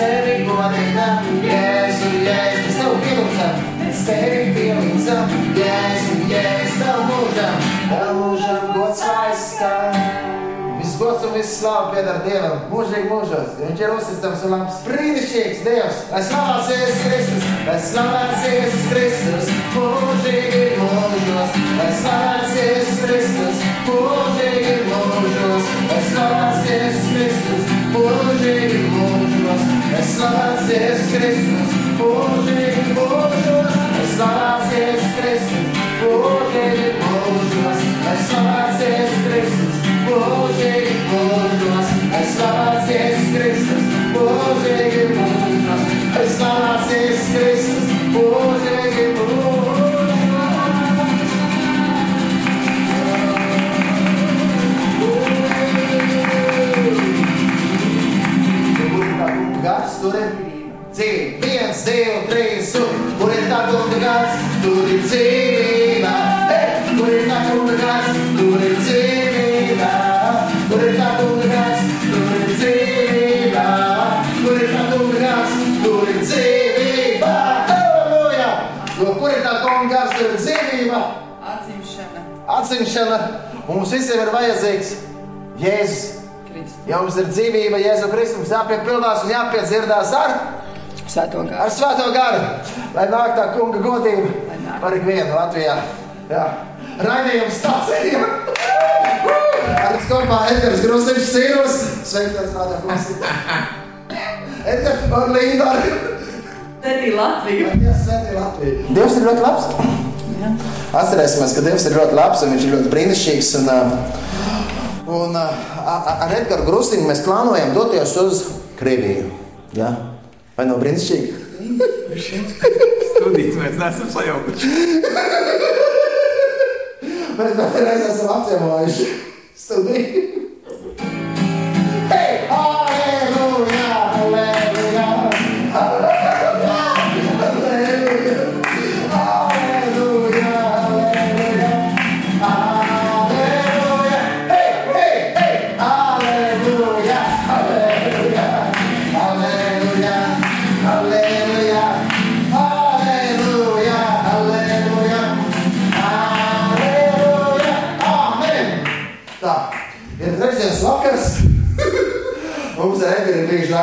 Mēs tevi godinām. Jēzu, Jēzu, mēs tev pielūdzam. Mēs tevi pielūdzam. Jēzu, Jēzu, tev mūžam. Tev mūžam gods aizstāv. Viss gods un viss slāva pieder Dievam. Mūžīgi mūžos. Viņš ir uzticams un labs. Brīnišķīgs Dievs. Lai slavēts Jēzus Kristus. Lai slavēts Jēzus Kristus. Mūžīgi mūžos. Lai slavēts Jēzus Kristus. Mūžīgi mūžos. Lai slavēts Jēzus Kristus. Mūžīgi mūžos. Lai slavēts Jēzus Kristus. Mūžīgi mūžos. Lai slavēts Jēzus Kristus. Mūžīgi mūžos. Lai slavēts Jēzus Kristus. Mūžīgi mūžos. Lai slavēts Jēzus Kristus. Mūžīgi mūžos. Lai slavēts Jēzus Kristus. Mūžīgi dzīvība. Viens, divi, trīs, un kur ir tā kunga gars, tur ir dzīvība. Hey! Kur ir tā kunga gars, tur ir dzīvība. Kur ir tā kunga gars, tur ir dzīvība. Kur ir tā kunga gars, tur ir dzīvība. Halleluja! Jo kur ir tā kunga gars, tur ir dzīvība. Atzimšana Atzīšana mums visiem ir vajadzīgs Jēzus. Kristus. Ja mums ir dzīvība, Jēzu Kristu, mums jāpiepildās un jāpiedzirdās ar, Svēto gāru. ar svēto garu, lai nāk tā kunga godība par ikvienu Latvijā. Jā. Raidījums stācijiem! Ar mums kopā Edgars Grosiņš Sīros, sveikties tādā kungs. Edgars un Linda bija Latvija. Dievs svētī Latviju. Dievs ir ļoti labs. Jā. Atcerēsimies, ka Dievs ir ļoti labs un viņš ir ļoti brīnišķīgs. Un, uh, un uh, a- ar Edgars Grusinu mēs plānojam doties uz Krieviju. Ja? Vai nav brīnišķīgi? Studijas mēs neesam sajaukuši. Mēs vēlamies esam apciemojuši studiju.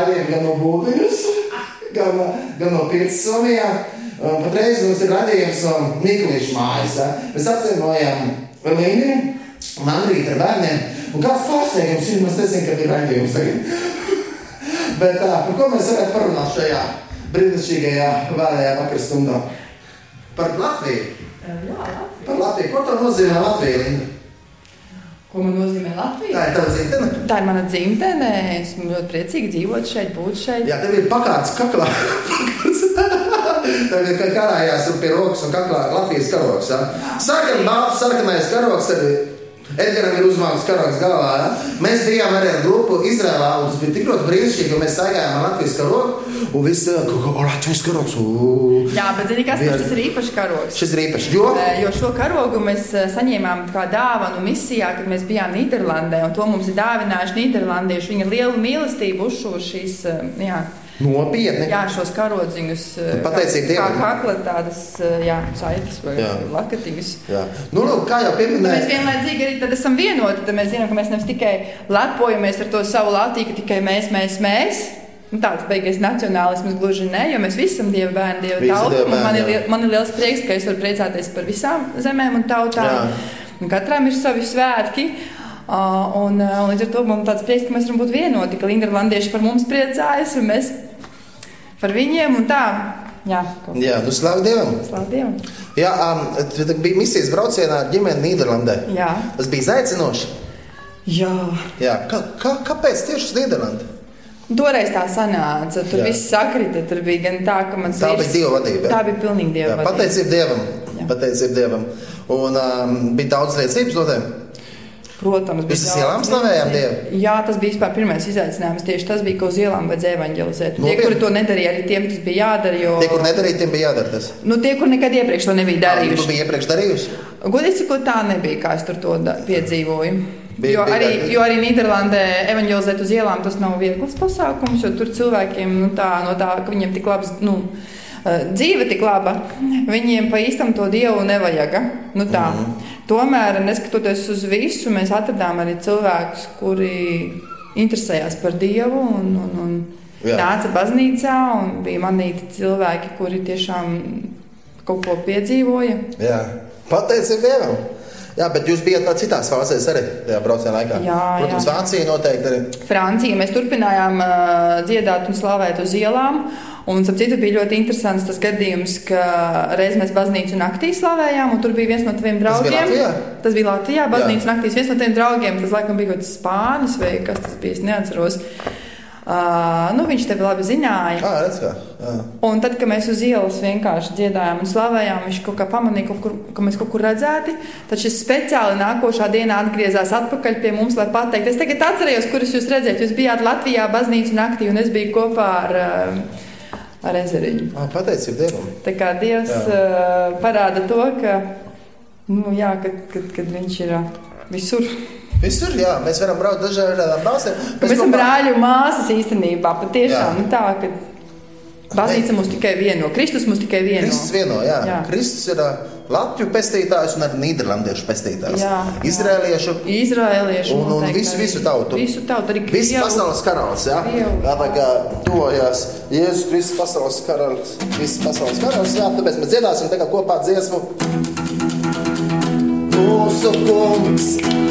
Raidījumi gan no Bulgārijas, gan, gan no. Un Patreiz mums ir raidījums no Miklīša mājas. ja. Mēs apciemojam Līniju, Mandrīt ar bērniem. Un kāds pārsteigums ir, mēs nezinām, kad ir raidījums tagad. Bet tā, par ko mēs varētu parunāt šajā brīnišķīgajā vēlējā vakar stundā? Par Latviju. Jā, Latvija. Par Latviju. Ko tā nozīmē Latvija? Linda? Ko man nozīmē Latvija? Tā ir tava dzimtene. Tā ir mana dzimtene. Esmu ļoti priecīga dzīvot šeit, būt šeit. Jā, tev ir pakāpes kaklā. ir kā karājās pie rokas un kaklā Latvijas karoks. Ja? Sarkan, balts, sarkanais karoks. Ir Edgars ir uzmanīgs karoks galvā. Ja? Mēs bijām arī ar grupu Izrēlā. Tas bija tik ļoti brīnišķīgi, ka mēs staigājām ar Latvijas karogu. Un viss cilvēki, ka, o, Latvijas karogs, ū. Jā, bet zini, kas Vien- tas ir īpašs karogs? Šis ir īpašs, jo? Eh, Jo šo karogu mēs eh, saņēmām kā dāvanu misijā, kad mēs bijām Nīderlandē. un To mums ir dāvinājuši Nīderlandieši. Viņi ir lielu mīlestību uzšuvuši šīs, eh, jā, Nopietni. jā, šos karodziņus. eh, Pateicība kā- Kā kakla tādas eh, jā, saites vai Jā. lakatiņas. Jā. Nu, nu, kā jau Nu, Mēs pieminēju, vienlaicīgi arī tad esam vienoti. Tad mēs zinām, ka mēs nevis tikai lepojamies ar to savu Latviju, ka tikai mēs, mēs, mēs. Nu, tāds beigas nacionālisms gluži ne, jo mēs visi esam dieva bērni, Visi tauta. Man, ir, man ir liels prieks, ka es varu priecāties par visām zemēm un tautām. Un katram ir savi svētki. Uh, un, un līdz ar to man tāds prieks, ka mēs varam būt vienoti, ka Nīderlandieši par mums priecājas un mēs par viņiem un tā. Jā, jā, nu, slāv Dievam. Slavu Dievam. Jā, um, bija misijas braucienā ar ģimeni Nīderlandē. Jā. Tas bija izaicinoši. Jā. Jā, kā, kā, kāpēc tieši uz Nīderlandi? Toreiz tā sanāca. Tur Jā. viss sakrita. Tur bija gan tā, ka mans Tā bija Dieva vadība. Tā bija pilnīgi dieva Jā, vadība. pateicība Dievam. Jā. Pateicība Dievam. Un um, bija daudz liecības no tiem. Protams, bija daudz ielām slavējām liecību. Jā, tas bija vispār pirmais izaicinājums. Tieši tas bija, ka uz ielām vajadzēja evanģelizēt. Tie, kuri to nedarīja, arī tiem tas bija jādara. Jo... Tie, kur nedarīja, tiem bija jādara tas. Nu, tie, kur nekad iepriekš to nebija darījuši. biji iepriekš darījusi? Godīgi sakot, tā nebija, kā es tur to piedzīvoju. Bija- jo, bija arī, arī- jo arī Nīderlandē evanģelizēt uz ielām tas nav viegls pasākums, jo tur cilvēkiem nu, tā, no tā, ka viņiem tik labs. Nu, eh, Dzīve tik laba, viņiem pa īstam to dievu nevajag. Nu, tā. Mhm. Tomēr, neskatoties uz visu, mēs atradām arī cilvēkus, kuri interesējās par dievu un, un, un Jā. nāca baznīcā. un Bija manīti cilvēki, kuri tiešām kaut ko piedzīvoja. Jā, pateicība Dievam. Jā, bet jūs bijat citās fāzēs arī tajā brauciena laikā. Jā, Protams, jā. Vācija noteikti arī. Francija. Mēs turpinājām uh, dziedāt un slavēt uz ielām. Un, ap citu, bija ļoti interesants tas gadījums, ka reiz mēs baznīcu naktī slavējām, un tur bija viens no taviem Tas bija draugiem. Latvijā? Tas bija Latvijā, baznīcas naktīs. Viens no tiem draugiem, tas laikam bija kaut kāds spānis vai kas tas bija, es neatceros. Uh, nu, viņš tevi labi zināja. Ah, redz kā. Jā. Un tad, kad mēs uz ielas vienkārši dziedājām un slavējām, viņš kaut kā pamanīja, kaut kur, ka mēs kaut kur redzēti. Tad šis speciāli nākošā dienā atgriezās atpakaļ pie mums, lai pateiktu, es tagad atcerējos, kurus jūs redzējāt. Jūs bijāt Latvijā baznīcu naktī, un es biju kopā ar, uh, ar ezeriņu. Ah, pateicība Dievam. Tā kā Dievs uh, parāda to, ka, nu, jā, kad, kad, kad viņš ir uh, visur. Visur, jā, mēs varam braukt dažādām valstīm. Mēs esam brāļi un māsas īstenībā. Patiešām Jā. nu, tā, ka baznīca mūs tikai vieno, Kristus mūs tikai vieno. Kristus vieno, jā. Jā. Kristus ir Latviju pestītājs un arī Nīderlandiešu pestītājs. Jā, jā. Izrēliešu. Izraēlieši Un- un noteikti visu- visu tautu. Visu tautu, arī Krievu. pasaules karalis, jā. Krievu. Jā, tā kā tojās Jēzus Kristus pasaules karalis. Viss pasaules karalis, jā. Tāpēc mēs dziedāsim tagad kopā dziesmu. Mūsu kungs,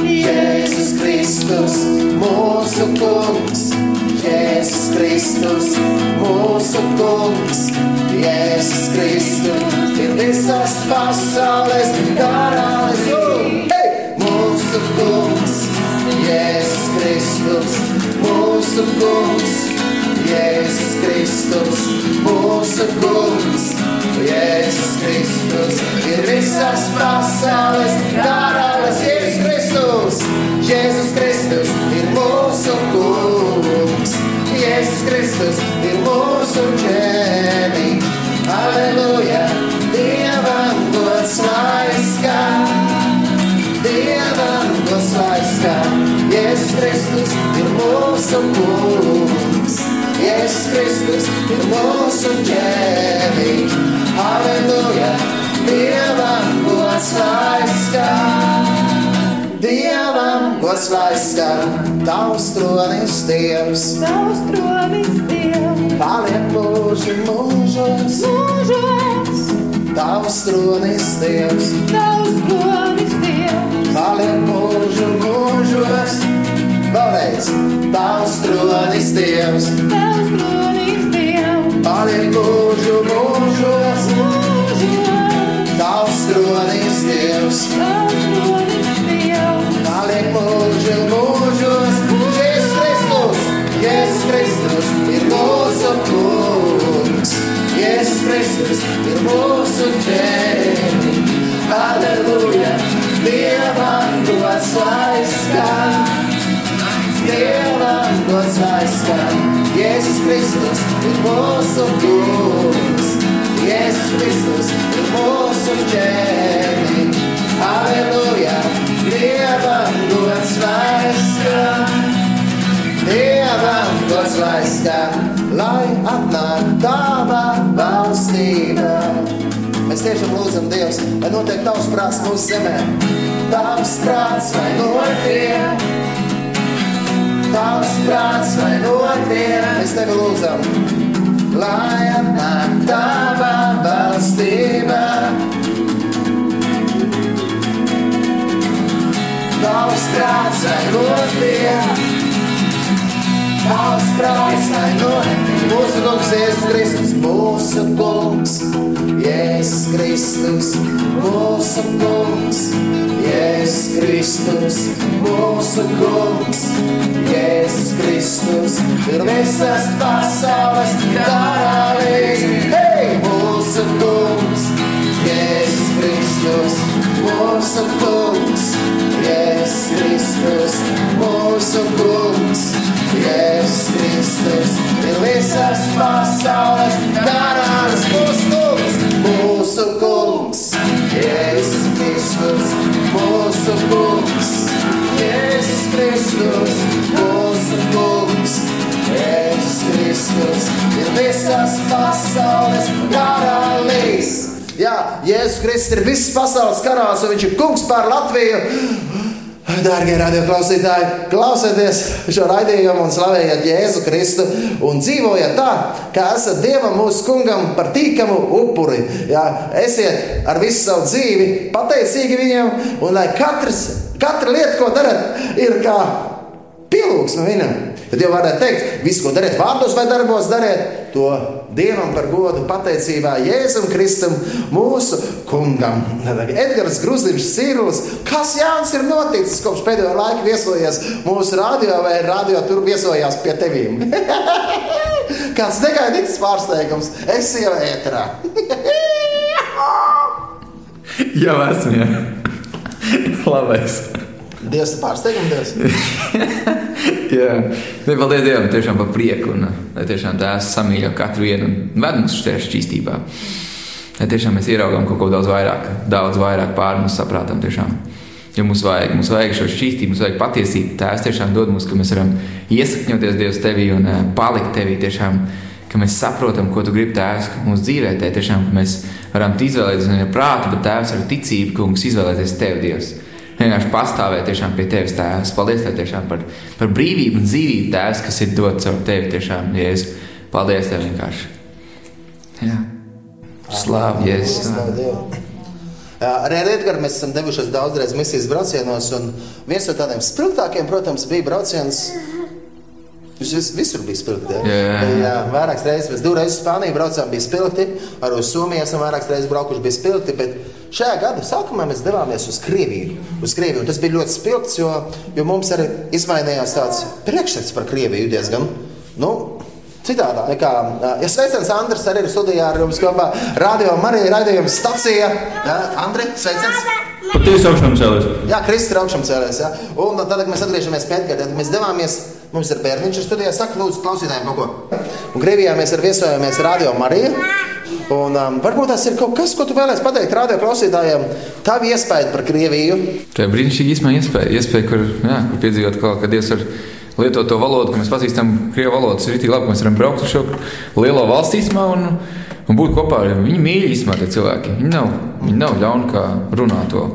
Jēzus Kristus, mūsu kungs, Jēzus Kristus, mūsu kungs, Jēzus Kristus, ir visas pasaules karalis. Hey! Mūsu kungs, Jēzus Kristus, mūsu kungs, Jēzus Kristus, mūsu kungs, Jēzus Kristus, ir visas pasaules karalis. Mūsu kungs. Jēzus Kristus ir mūsu ķēniņš. Aleluja, Dievam gods lai skan. Dievam gods lai skan, tavs tronis Dievs. Tavs tronis Dievs, Paliek mūži mūžos, mūžos, tavs tronis Dievs. tavs tronis Dievs, Paliek mūžos, vēlreiz tavs tronis Dievs. tavs tronis Dievs, Paliek mūžu mūžos, mūžos, tavs tronis Dievs. tavs tronis Dievs, Paliek mūžu mūžos, Jēzus Kristus, Jēzus Kristus ir mūsu kungs. Jēzus Kristus ir mūsu ķēniņš. Aleluja, Dievam gods lai skan. Dievam gods lai skan, Jēzus Jēzus Kristus ir mūsu kungs. Jēzus Kristus ir mūsu ķēniņš. Aleluja, Dievam gods lai skan. Dievam gods lai skan, lai atnāk tava valstība. Mēs tiešām lūdzam Dievs, lai notiek tavs prāts mūsu zemē. Tavs prāts vai notiek, tavs prāts vai notiek. Mēs tevi lūdzam, lai atnāk tava valstība. Tavs prāts vai notiek. Tavs prāts vai notiek. Mūsu kungs Jēzus Kristus, mūsu kungs, Jēzus Kristus, mūsu kungs, Jēzus Kristus, mūsu kungs, Jēzus Kristus, ir visas pasaules karalis. Hei, mūsu kungs, Jēzus Kristus, mūsu kungs, Jēzus Kristus, mūsu kungs. Jēzus Kristus ir visas pasaules karalis, mūsu kungs, mūsu kungs. Jēzus Kristus, mūsu kungs, Jēzus Kristus, mūsu kungs. Jēzus Kristus ir visas pasaules karalis. Jā, Jēzus Kristus ir visas pasaules karalis, un viņš ir kungs pār Latviju. Dārgie radioklausītāji, klausieties šo raidījumu un slavējiet Jēzu Kristu un dzīvojiet tā, kā esat Dievam mūsu kungam par tīkamu upuri. Jā, esiet ar visu savu dzīvi pateicīgi viņam, un lai katrs, katra lieta, ko darat, ir kā pielūgs no viņam. Tad jau varētu teikt, visu, ko dariet vārdos vai darbos, dariet to Dievam par godu, pateicībā Jēzum Kristum, mūsu kungam. Edgars Grusdiņš, Sīrulis, kas jauns ir noticis kopš pēdējo laiku viesojies mūsu radio vai radio tur viesojās pie tevīm? Kāds negaidīts pārsteigums, es jau ēterā. jau esmu, jā. Labais. Dievs ir pārsteigums. Jā, ne, paldies Dievam tiešām par prieku. Un, lai tiešām tās samīļo katru vienu un ved mums šajā šķīstībā. Lai tiešām mēs ieraugām kaut ko daudz vairāk, daudz vairāk pāri mums saprātam tiešām. Jo mums vajag, mums vajag šo šķīstību, mums vajag patiesību. Tās tiešām dod mums, ka mēs varam iesakņoties Dievs tevī un uh, palikt tevī tiešām. Ka mēs saprotam, ko tu gribi tēvs mūsu dzīvē. Tē, tiešām, ka mēs varam izvēlēties ne prātu, bet tēvs ar ticību, kungs, izvēlēties tevi, Dievs vienkārši pastāvēt tiešām pie tevis, Tēvs. Paldies tev tiešām par, par brīvību un dzīvību, Tēvs, kas ir dots caur tevi. Tiešām, Jēzus. Paldies tev vienkārši. Jā. Slāv, Jēzus. Arī ar Edgars mēs esam devušies daudzreiz misijas braucienos, un viens no tādiem spilgtākiem, protams, bija brauciens Viņš vis, visur bija spilgti. Ja? Jā, jā. jā, vairākas reizes mēs divreiz uz Spāniju braucām, bija spilgti. Uz Somiju esam vairākas reizes braukuši, bija spilgti. Bet šajā gada sākumā mēs devāmies uz Krieviju. Uz Krieviju. Tas bija ļoti spilgts, jo, jo mums arī izmainījās tāds priekšstats par Krieviju diezgan. Nu, Citādā nekā. Ja sveiciens Andris arī ir studijā ar jums kopā. Radio Marija raidījuma stacija. Ja, Andri, sveiciens! Patiesi augšām cēlēs. Jā, Kristus ir augšām cēlēs. Ja. Un tad, kad mēs atgriežamies pēc gada, mēs devāmies Mums ir bērniņš, kas studijā saka, lūdzu, klausītājiem kaut ko. Un Krievijā mēs ar viesojāmies Radio Mariju. Un, um, varbūt tas ir kaut kas, ko tu vēlēsi pateikt radio klausītājiem. Tā bija iespēja par Krieviju. Tā ir brīnišķīga iespēja, iespēja kur, jā, kur piedzīvot kaut ko, kad Dievs ir lietot to valodu, ka mēs pazīstam krievu valodu. Ir ļoti labi, ka mēs varam braukt uz šo lielo valsts īstenībā un, un būt kopā ar viņiem. Viņi mīl īstenībā tie cilvēki. Viņi nav, viņi nav ļauni, kā runā to.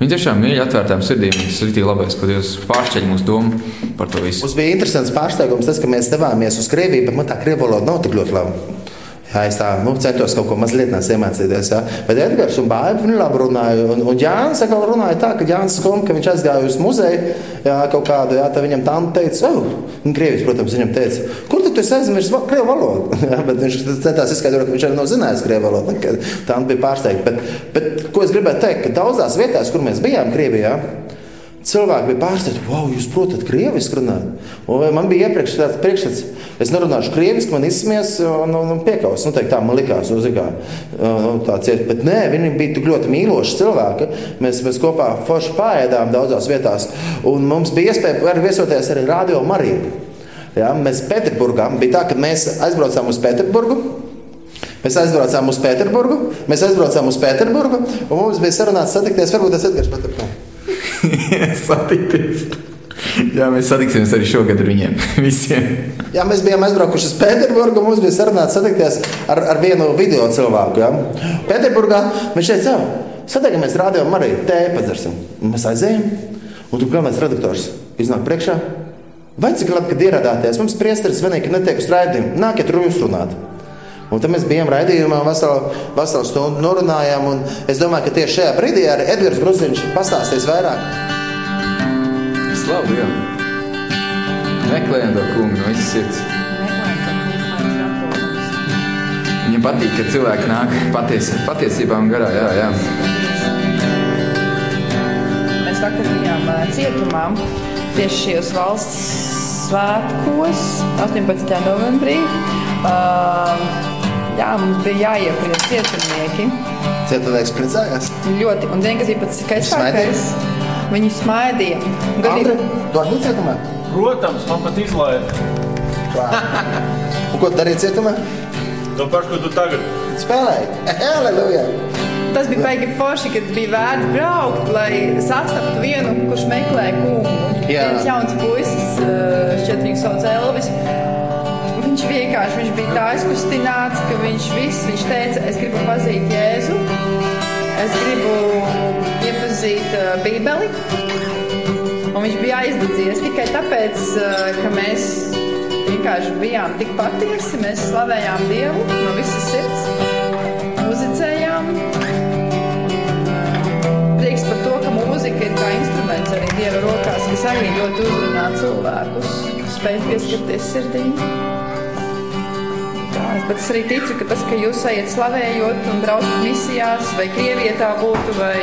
Viņi tiešām mīl atvērtām sirdīm. Tas ir ļoti labi, ka Dievs pāršķeļ mūsu domu par to visu. Mums bija interesants pārsteigums tas, ka mēs devāmies uz Krieviju, bet man tā krievu valoda nav tik ļoti laba. Jā, es tā nu, centos kaut ko mazliet iemācīties. Jā. Bet Edgars un Bāba viņi labi runāja. Un, un Jānis atkal runāja tā, ka Jānis Skom, ka viņš aizgāja uz muzeju jā, kaut kādu, jā, tā viņam tā teica, oh, un Krievijas, protams, viņam teica, kur tu esi aizmirsis krievu valodu? Jā, bet viņš centās izskaidrot, ka viņš arī nav zinājis krievu valodu. Tā bija pārsteigta. Bet, bet, ko es gribētu teikt, ka daudzās vietās, kur mēs bijām Krievijā, Cilvēki bija pārsteigti, wow, jūs protat krieviski runāt. Un man bija iepriekš tāds priekšstats, es nerunāšu krieviski, man izsmies un, un, un piekaus. Nu, teikt, tā man likās, nu, kā, nu, tāds iet. Bet nē, viņi bija tik ļoti mīloši cilvēki. Mēs, mēs kopā forši pārēdām daudzās vietās. Un mums bija iespēja arī viesoties arī Radio Mariju. Ja, mēs Pēterburgā bija tā, ka mēs aizbraucām uz Pēterburgu. Mēs aizbraucām uz Pēterburgu, mēs aizbraucām uz Pēterburgu, un mums bija sarunāts satikties. Varbūt tas Edgars paturpina. satikties. Jā, mēs satiksimies arī šogad ar viņiem. Jā, mēs bijām aizbraukuši uz Pēterburgu. Mums bija sarunāts satikties ar, ar vienu video cilvēku. Ja? Pēterburgā viņš teica, satiekamies rādījumā arī tēju padzersim. Un mēs aizējām, un tur galvenais redaktors iznāk priekšā. Vai cik labi, kad ieradāties? Mums priesteris vienīgi netiek uz raidījumu. Nāciet, runāt. Un tad mēs bijām raidījumā, veselu, veselu stundu norunājām. Es domāju, ka tieši šajā brīdī arī Edgars Grunziņš pastāstīs vairāk. Slavu, jā. Meklējam to kungu no visas sirds. Viņam patīk, ka cilvēki nāk patiesi, patiesībām garā. Jā, jā. Mēs vakar bijām cietumā tieši šajos valsts svētkos, 18. novembrī. Uh, jā, mums bija jāiepriec cietumnieki. Cietumnieks priecājās. Ļoti, un bija pats skaistākais? Viņi smaidīja. Andri, tu arī cietumā? Protams, man pat izlaida. Un ko tu darīji cietumā? To pašu, ko tu tagad. Spēlēji. Aleluja! Tas bija baigi forši, kad bija vērts braukt, lai sastaptu vienu, kurš meklē kungu. Jā. Viens jauns puisis, eh, šķiet viņu sauc Elvis. Viņš vienkārši viņš bija tā aizkustināts, ka viņš viss, viņš teica, es gribu pazīt Jēzu, es gribu iepazīt uh, Bībeli. Un viņš bija aizdedzies tikai tāpēc, uh, ka mēs vienkārši bijām tik patiesi. Mēs slavējām Dievu no visas sirds, muzicējām. Prieks par to, ka mūzika ir kā instruments arī Dieva rokās, kas arī ļoti uzrunā cilvēkus, spēj pieskarties sirdīm. Tā, Bet es arī ticu, ka tas, ka jūs ejat slavējot un braucat misijās, vai Krievijā tā būtu, vai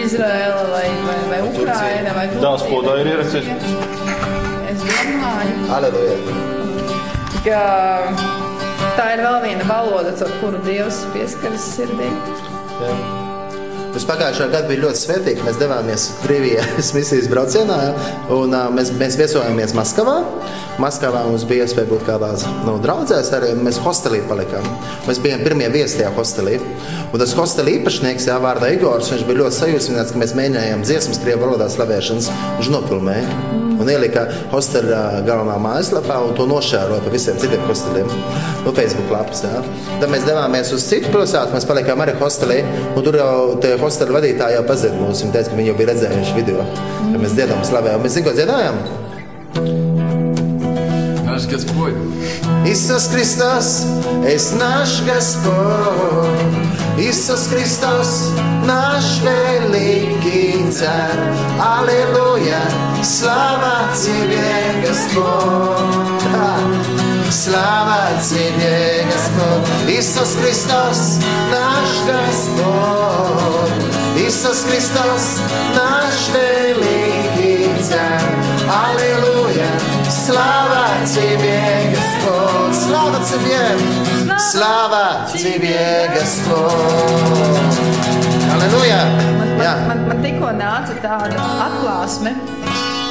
Izraela, vai, vai, vai Ukraina, vai Tās Turcija, podā vai ir ierakstīts. Turcija. Es domāju, Aleluja! ka tā ir vēl viena valoda, ar kuru Dievs pieskaras sirdī. Jā. Mums pagājušā gada bija ļoti svētīgi. Mēs devāmies Krievijas misijas braucienā, un uh, mēs, mēs viesojāmies Maskavā. Maskavā mums bija iespēja būt kādā no draugiem, arī un mēs hostelī palikām. Mēs bijām pirmie viesi tajā hostelī. Un tas hostela īpašnieks, jā, vārdā Igors, viņš bija ļoti sajūsmināts, ka mēs mēģinājām dziesmas krievu valodā slavēšanas. Viņš nofilmēja un ielika hostela galvenā mājaslapā un to nošēroja pa visiem citiem hosteliem. No Facebook lapas. Jā. Tad mēs devāmies uz citu pilsētu, mēs palikām arī hostelī. Tur jau tie hostela vadītāji jau pazina mūs. Viņi teica, ka viņi jau bija redzējuši video, kad mēs dziedām, slavējām. Mēs zinām, ko dziedājām. Nāc, kas poļ. Иисус Христос, есть наш Господь. Иисус Христос, наш великий Царь. Аллилуйя, слава Тебе, Господь. Да. Слава Тебе, Господь. Иисус Христос, наш Господь. Иисус Христос, наш великий Царь. Аллилуйя, Sława Ciebie, Gospod, sława Ciebie, sława Ciebie, Gospod. Halleluja! Man, man, man, man tikko nāca tāda atklāsme,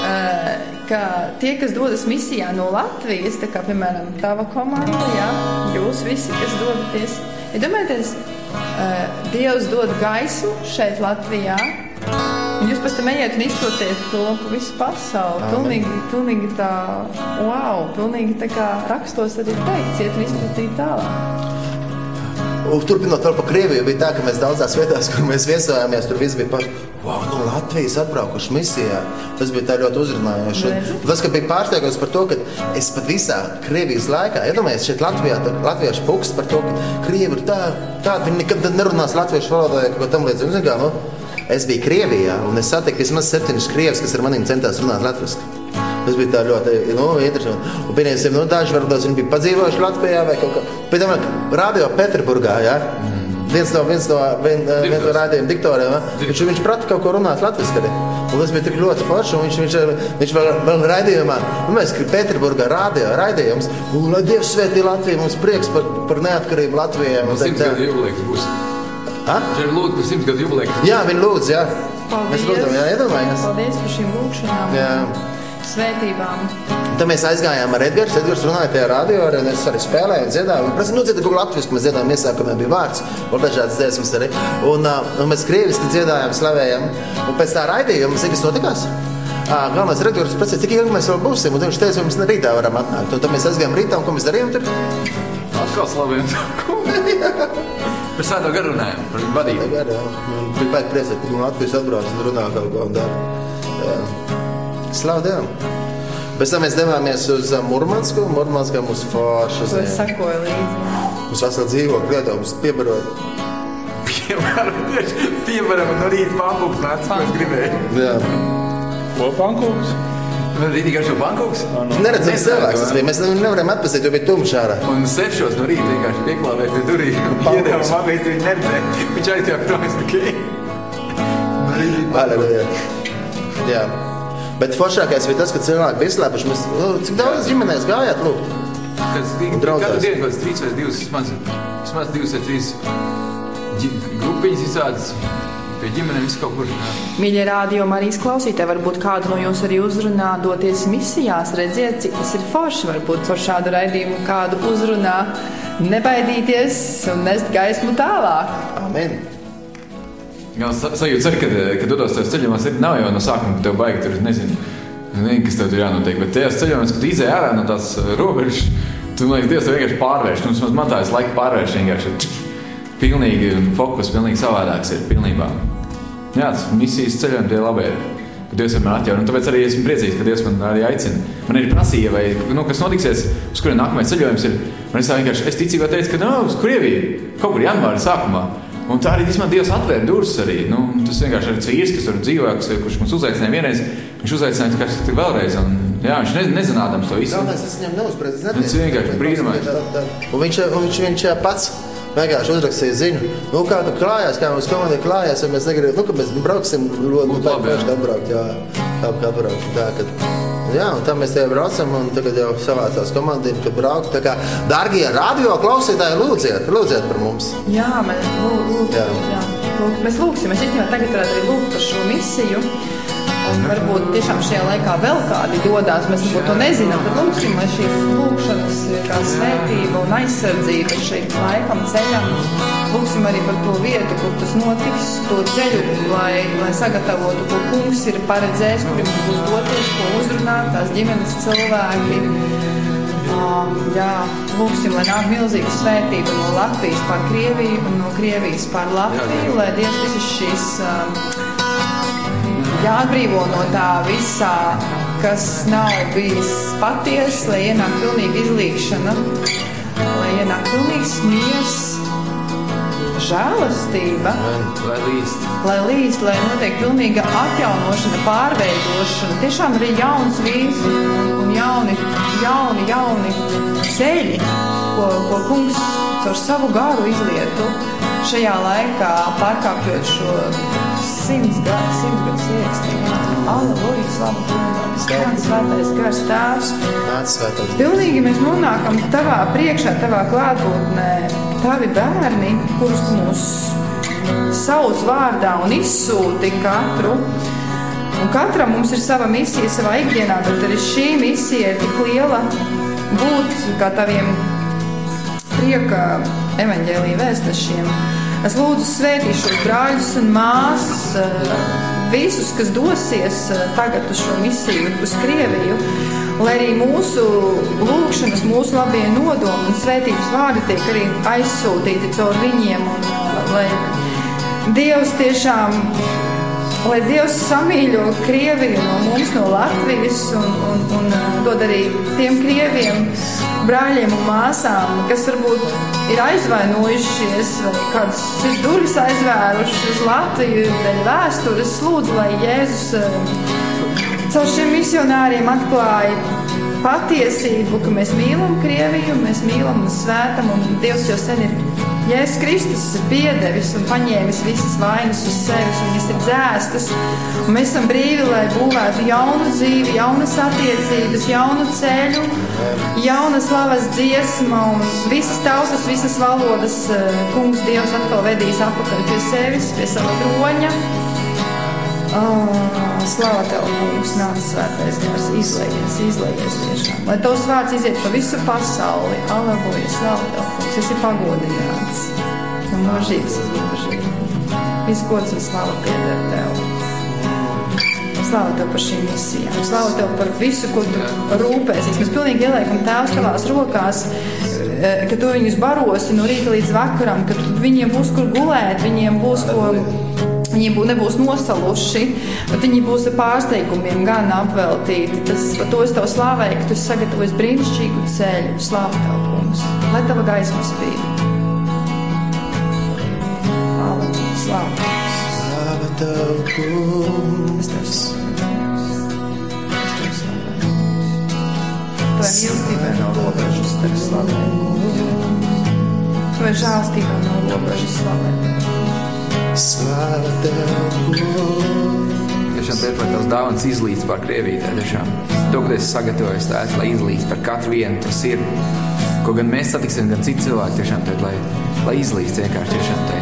eh, ka tie, kas dodas misijā no Latvijas, tā kā, piemēram, tava komanda, jā, jūs visi, kas dodaties, ja domājaties, eh, Dievs dod gaismu šeit Latvijā, Jūs pēc tam ejiet un izplatiet to pa visu pasauli. Pilnīgi, pilnīgi tā, wow, pilnīgi tā kā rakstos arī teikts, iet un izplatīt tālāk. Turpinot par Krieviju, bija tā, ka mēs daudzās vietās, kur mēs viesojāmies, tur viss bija par wow, no Latvijas atbraukuši misijā. Tas bija ļoti uzrunājoši. Tas, bija pārsteigums par to, ka es pat visā Krievijas laikā, iedomājieties, šeit Latvijā, tā, latviešu puksts par to, ka Krievi ir tā, tādi, viņi nekad nerunās latviešu valodā, vai kaut ko tam līdzīgu. Es biju Krievijā, un es satiku vismaz septiņus krievis, kas ar maniem centās runāt latviešu. Tas bija ļoti nu, interesanti. Un, pieņemsim, nu, daži varbūt viņi bija padzīvojuši Latvijā vai kaut kā. Pēc tam radio Pēterburgā. Ja? Viens no, viens no, vien, viens no rādījuma diktoriem. Ja? Viņš, viņš prata kaut ko runāt latviešu. Tas bija tik ļoti forši. Viņš, viņš, viņš vēl, vēl raidījumā, nu, mēs Pēterburgā rādījām raidījums. Un, lai Dievs svētī Latviju, mums prieks par, par neatkarību Latvijai. Un, Simts tā- gadu Šeit ir lūdzu par simts gadu jubileju. Jā, viņi lūdz, jā. Mēs Paldies! lūdzam, jā, iedomājamies. Paldies par šīm lūkšanām, Jā. svētībām. tad mēs aizgājām ar Edgars. Edgars runāja tajā radio, arī un es arī spēlēju, un dziedāju. Un prasa, nu, dziedāju kaut ko latviešu, mēs dziedājām iesākumā bija vārds, un dažādas dziesmas arī. Un, un mēs krieviski dziedājām, slavējām. Un pēc tā raidījuma, zini, kas notikās? Galvenais redaktors prasīja, cik ilgi mēs vēl būsim, un viņš teica, ka mēs ne rītā varam atnākt. Un tad mēs aizgājām rītā, un ko mēs darījām tur? Atkal slavējam. Par svēto garu runājam, par viņu vadību. Tagad, jā, man bija baigi priecāt, ka man Latvijas atbrauc un runā kaut ko un dara. Slavu Dievam! Pēc tam mēs devāmies uz ā, Murmansku, un Murmanskā mums forša To es sakoju līdzi. Mums vesela dzīvokļa lietā, mums piebarot. Piemēram, no rīta pankūks nāca, ko es gribēju. Jā. Ko pankūks? Man rītī garšo pankūks. Neredzams cilvēks tas bija. Mēs ne- nevarējām atpazīt, jo bija tumšs ārā. Un sešos no rīta vienkārši pieklāvēja pie durvīm. Iedēva mamai, viņš neredzēja. Viņš aizgāja prom, es tikai. No Aleluja. Jā. Bet foršākais bija tas, ka cilvēki bija izslēpuši. Mēs, nu, cik daudz ģimenēs gājāt? Lūk. Kas Un draudzēs. katru dienu kaut kāds trīs vai divas, vismaz, vismaz divas vai trīs grupiņas izsācis pie ģimenēm kaut kur. Mīļie radio Marijas klausītāji, varbūt kādu no jums arī uzrunā doties misijās, redziet, cik tas ir forši. Varbūt ar šādu raidījumu kādu uzrunā, nebaidīties un nest gaismu tālāk. Amen. Jā, sa- sajūta arī, kad, kad dodos tajos ceļojumos, arī nav jau no sākuma, ka tev baigi tur, nezinu, nezinu, kas tev tur jānotiek. Bet tajos ceļojumos, kad izēj ārā no tās uh, robežas, tu man liekas, Dievs tev vienkārši pārvērš. Nu, vismaz man tā es laiku pārvērš vienkārši. Pilnīgi fokus, pilnīgi savādāks ir pilnībā. Jā, tas misijas ceļojumi tie labi ir. Ka Dievs vienmēr atjauno. Un Tāpēc arī esmu priecīgs, ka Dievs man arī aicina. Man arī prasīja, vai, nu, kas notiksies, uz kurien nākamais ceļojums ir. Es tā vienkārši es ticībā teicu, ka nav uz Krieviju. Kaut kur janvāra sākumā. Un tā arī vismaz Dievs atvēra durvis arī. Nu, tas vienkārši ir vīrs, kas tur dzīvo, kas, kurš mums uzaicināja vienreiz. Viņš uzaicināja tikai tikai vēlreiz. Un, jā, viņš ne, nezinādams to visu. Galvenais, es viņam neuzspriedu. Tas vienkārši brīnumains. Un viņš, un viņš, viņš pats vienkārši uzrakstīja ziņu, nu, kā tur klājās, kā mums komandai klājās. ja Mēs negribam, nu, ka mēs brauksim ļoti paši atbraukt. Jā, tā kā atbraukt. Tā, kad, jā, un tā mēs te braucam, un tagad jau savācās komandiem, kad braukt. Tā kā, dārgie radio klausītāji, lūdziet, lūdziet par mums. Jā, mēs, lū, lūk, Jā. jā. Lūk, mēs lūgsim. Mēs īstenībā tagad varētu arī lūgt par šo misiju. Varbūt tiešām šajā laikā vēl kādi dodas, mēs varbūt to nezinām. Tad lūgsim, lai šīs lūgšanas ir kā svētība un aizsardzība šeit laikam, ceļam. Lūgsim arī par to vietu, kur tas notiks, to ceļu, lai, lai sagatavotu, ko kungs ir paredzējis, kur mums būs doties, ko uzrunāt, tās ģimenes cilvēki. Um, jā, lūksim, lai nāk milzīga svētība no Latvijas pār Krieviju un no Krievijas pār Latviju, lai Dievs visas šīs um, jāatbrīvo no tā visā, kas nav bijis patiesa, lai ienāk pilnīga izlīkšana, lai ienāk pilnīgs miers, žēlastība Lai līst. lai līdz, lai notiek pilnīga atjaunošana, pārveidošana, tiešām arī jauns vīns un, un jauni, jauni, jauni ceļi, ko, ko kungs caur savu garu izlietu šajā laikā, pārkāpjot šo simts gadu, simts gadu siekstību. Aleluja, slavu Dievam, svēts svētais gars tēvs. Nāc svētās. Pilnīgi mēs nonākam tavā priekšā, tavā klātbūtnē, tavi bērni, kurus mūs sauc vārdā un izsūti katru. Un katram mums ir sava misija savā ikdienā, bet arī šī misija ir tik liela būt kā taviem prieka evaņģēlīja vēstnešiem. Es lūdzu svētīt šos brāļus un māsas, eh, visus, kas dosies eh, tagad uz šo misiju, uz Krieviju. Lai arī mūsu lūgšanas, mūsu labie nodomi un svētības vārdi tiek arī aizsūtīti caur viņiem, un eh, lai Dievs tiešām Lai Dievs samīļo Krieviju no mums, no Latvijas, un, un, un uh, dod arī tiem krieviem, brāļiem un māsām, kas varbūt ir aizvainojušies vai kādas sirds durvis aizvērušas uz Latviju, dēļ vēstures. Lūdzu, lai Jēzus uh, caur šiem misionāriem atklāja patiesību, ka mēs mīlam Krieviju, mēs mīlam un svētam, un Dievs jau sen ir Jēzus Kristus ir piedevis un paņēmis visas vainas uz sevis, un viņas ir dzēstas. Un mēs esam brīvi, lai būvētu jaunu dzīvi, jaunas attiecības, jaunu ceļu, jauna slavas dziesma, un visas tautas, visas valodas eh, kungs Dievs atkal vedīs atpakaļ pie sevis, pie sava troņa. Oh, Slavu tev, kungs, nāc svētais gars, izlaies, izlaies tiešām. Lai tavs vārds iziet pa visu pasauli. Aleluja, slavu tev, kungs, esi pagodināts. No mūžības uz mūžību. Viss gods un slava pieder tev. Slavu tev par šīm misijām. Slavu tev par visu, ko tu rūpēsies. Mēs pilnīgi ieliekam tēvs tavās rokās, eh, ka tu viņus barosi no rīta līdz vakaram, ka viņiem būs kur gulēt, viņiem būs ko. Viņi būs, nebūs nosaluši, bet viņi būs ar pārsteigumiem, gan apveltīti. Tas, par to es tev slavēju, ka tu esi sagatavojis brīnišķīgu ceļu. Slavu tev, kungs! Lai tava gaisma spīd! Slavu! Slava tev, kungs. Tavai mīlestībai nav robežas, tev slavēju! Tavai žēlstībai nav robežas, slavēju! Slava tev, kungs. Tiešām teikt, lai tavs dāvans izlīdz par Krieviju. tā Tiešām to, ko esi sagatavojis, tās, lai izlīdz par katru vienu to sirdi. Ko gan mēs satiksim, gan citi cilvēki, tiešām teikt, lai, lai izlīdz vienkārši tiešām teikt.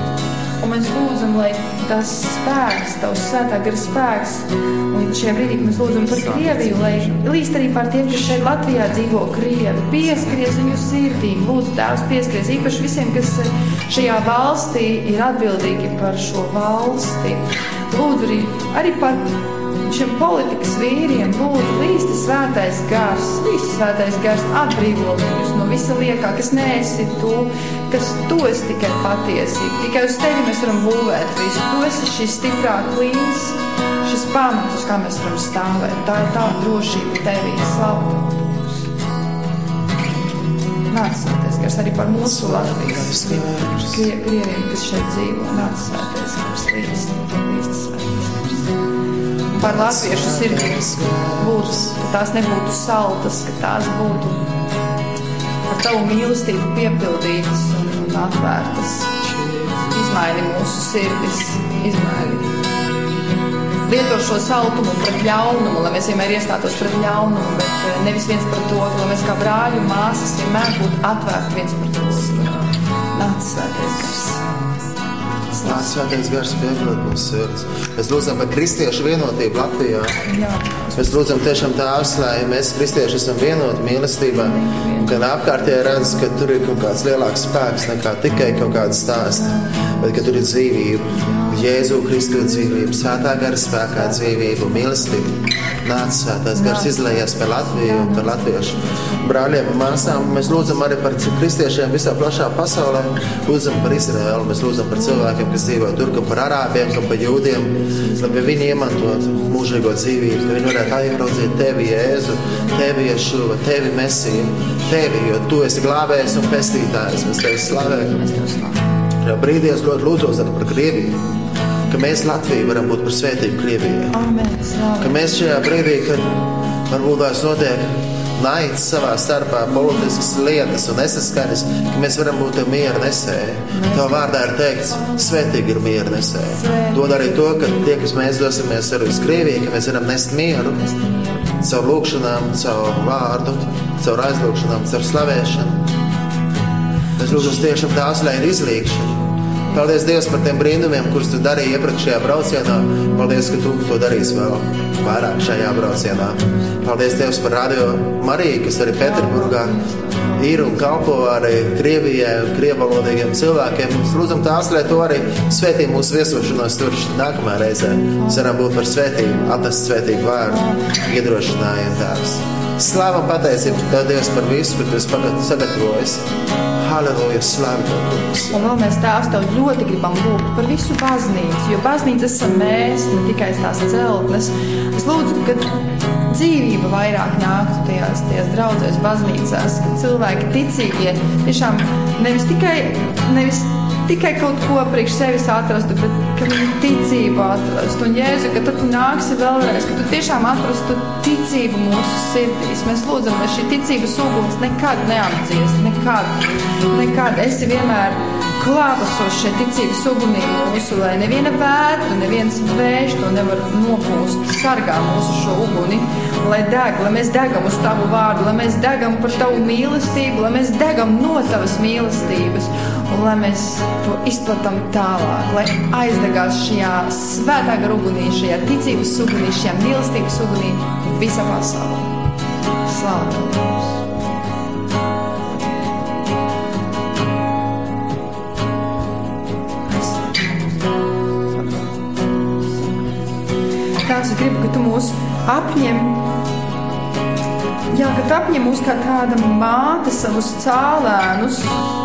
Mēs lūdzam, lai tas spēks, tavs svētā gara spēks, un šajā brīdī mēs lūdzam par Krieviju, lai līdz arī par tiem, kas šeit Latvijā dzīvo. Krievi, pieskaries viņu sirdīm, lūdzu tēvs pieskaries īpaši visiem, kas šajā valstī ir atbildīgi par šo valsti. Lūdzu arī, arī par šiem politikas vīriem, lūdzu, līsti svētais gars, līsti svētais gars atbrīvo viņus no visa liekā, kas neesi tu, kas tu esi tikai patiesība. Tikai uz tevi mēs varam būvēt visu. Tu esi šis stiprā klīns, šis pamats, uz kā mēs varam stāvēt. Tā ir tā drošība tevī, slavu. Nāc svētais gars arī par mūsu Latvijas Krie, krieviem, kas šeit dzīvo. Nāc svētais gars, līsti, līsti svētais par latviešu sirdīm būtu, ka tās nebūtu saltas, ka tās būtu ar tavu mīlestību piepildītas un, un atvērtas. Izmaini mūsu sirdis, izmaini. Lieto šo saltumu pret ļaunumu, lai mēs vienmēr iestātos pret ļaunumu, bet eh, nevis viens pret otru, lai mēs kā brāļi un māsas vienmēr būtu atvērti viens pret otru. Nāc svētais. Nāc svētais gars pieprot mūsu sirds. Mēs lūdzam par kristiešu vienotību Latvijā. Jā. Mēs lūdzam tiešām tēvs, lai mēs kristieši esam vienoti mīlestībā. Kad apkārtējā redz, ka tur ir kaut kāds lielāks spēks nekā tikai kaut kāda stāsta, bet ka tur ir dzīvība. Jēzu Kristu dzīvību, svētā gara spēkā dzīvību, mīlestību. Nāc svētās gars izlējies par Latviju un par latviešu brāļiem un māsām. Mēs lūdzam arī par kristiešiem visā plašā pasaulē. Lūdzam par Izraēlu, mēs lūdzam par cilvēkiem, kas dzīvo tur, gan par arābiem, gan par jūdiem, lai viņi iemantotu mūžīgo dzīvību, lai viņi varētu ieraudzīt tevi, Jēzu, tevi, Ješuva, tevi, Mesiju, tevi, jo tu esi glābējs un pestītājs. Mēs tevi slavējam. Šajā brīdī es ļoti arī par Krieviju, ka mēs Latviju varam būt par svētību Krievijai. Ka mēs šajā brīdī, kad varbūt tās notiek naids savā starpā, politiskas lietas un nesaskaņas, ka mēs varam būt tie miera nesēji. Tā vārdā ir teikts, svētīgi ir miera nesēji. Dod arī to, ka tie, kas mēs dosimies arī uz Krieviju, ka mēs varam nest mieru caur lūgšanām, caur vārdu, caur aizlūgšanām, caur slavēšanu. Mēs lūdzam tiešām tās, lai ir izlīgšana. Paldies Dievam par tiem brīnumiem, kurus tu darīji iepriekšējā braucienā. Paldies, ka tu to darīsi vēl vairāk šajā braucienā. Paldies Dievam par radio Mariju, kas arī Pēterburgā ir un kalpo arī Krievijai krievalodīgiem cilvēkiem. Mēs lūdzam tās, lai to arī svētī mūsu viesošanos tur nākamajā reizē. Mēs varam būt par svētību, atnest svētību vārdu, iedrošinājumu tēvs. Slāva un pateicība Tev, Dievs, par visu, ko Tu esi sagatavojis. Halleluja, Tev, kungs. Un vēl mēs tēvs tev ļoti gribam lūgt par visu baznīcu, jo baznīca esam mēs, ne tikai tās celtnes. Es lūdzu, ka dzīvība vairāk nāktu tajās, tajās draudzēs, baznīcās, ka cilvēki ticīgie tiešām nevis tikai, nevis tikai kaut ko priekš sevis atrastu, bet ka viņi ticību atrastu. Un Jēzu, ka tu nāksi vēlreiz, ka tu tiešām atrastu ticību mūsu sirdīs. Mēs lūdzam, lai šī ticības uguns nekad neapdziest, nekad, nekad esi vienmēr klātesošs šai ticības ugunī mūsu, lai neviena vētra, neviens vējš to nevar nopūst, sargā mūsu šo uguni, lai deg, lai mēs degam uz tavu vārdu, lai mēs degam par tavu mīlestību, lai mēs degam no tavas mīlestības. Un lai mēs to izplatām tālāk, lai aizdegās šajā svētā gara ugunī, šajā ticības ugunī, šajā mīlestības ugunī visā pasaulē. Slavu! Tēvs, es gribu, ka Tu mūs apņem Jā, ka tu apņem mūs kā tāda māte, savus cēlēnus,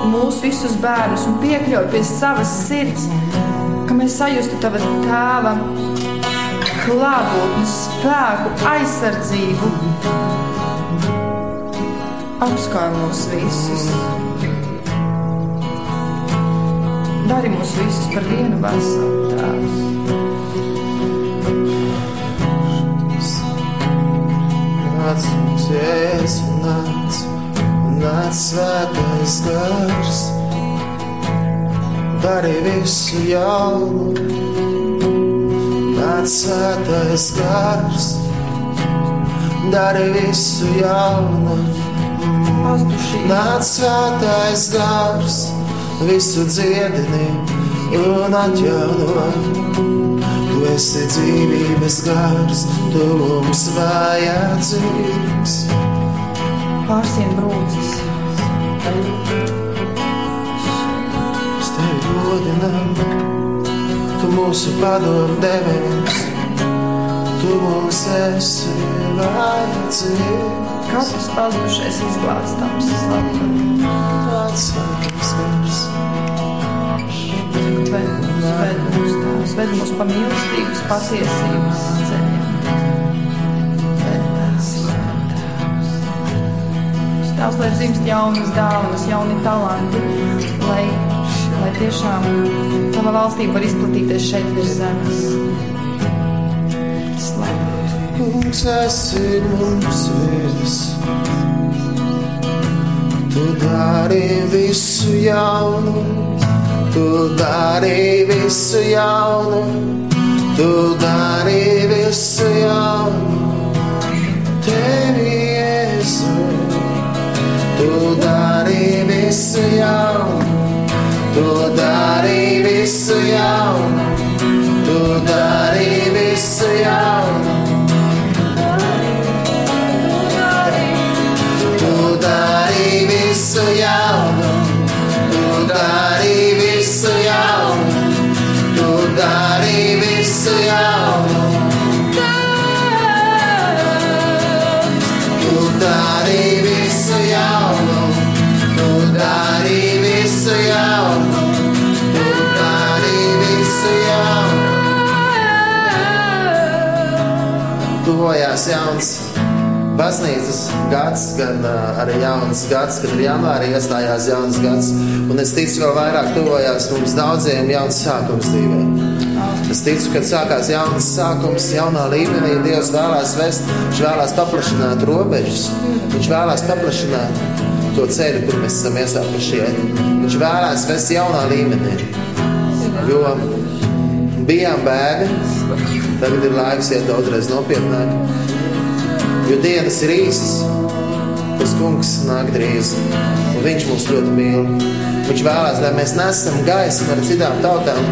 mūsu visus bērnus un piekļauj pie savas sirds, ka mēs sajustu tava tēva klātbūtni, spēku, aizsardzību. Apskauj mūs visus. Dari mūs visus par vienu veselu tēvu. Nāc, mums jēzu nāc, nāc svētais gars, dari visu jaunu, nāc svētais gars, dari visu jaunu, nāc svētais gars, visu dziedini un atjauno. Esi dzīvības gars, tu mums vajadzīgs. Pārsien brūcis. Mēs tevi godinām, tu mūsu padomu devējs, tu mums esi vajadzīgs. Katrs pazudušais izglābstams, slavu. Tāds svētais gars. Ved mūs, tās, ved mūs pa mīlestības, patiesības ceļiem. Tās, lai dzimst jaunas dāvanas, jauni talanti, lai, lai tiešām tava valstība var izplatīties šeit virs zemes. Kungs esi mums viss. Tu dari visu jaunu, tu dari visu jaunu, tu dari visu jaunu. Tuvojās jauns baznīcas gads, gan uh, arī jauns gads, kad ir janvārī iestājās jauns gads. Un es ticu, ka vairāk tuvojās mums daudziem jauns sākums dzīvē. Es ticu, ka sākās jauns sākums, jaunā līmenī Dievs vēlās vest, Viņš vēlās paplašināt robežas, Viņš vēlās paplašināt to ceļu, kur mēs esam iesākuši iet. Viņš vēlās vest jaunā līmenī. Jo bijām bērni, tagad ir laiks iet daudzreiz nopietnāk. Jo dienas ir īsas, tas kungs nāk drīz, un viņš mūs ļoti mīl. Viņš vēlās, lai mēs nesam gaismu ar citām tautām.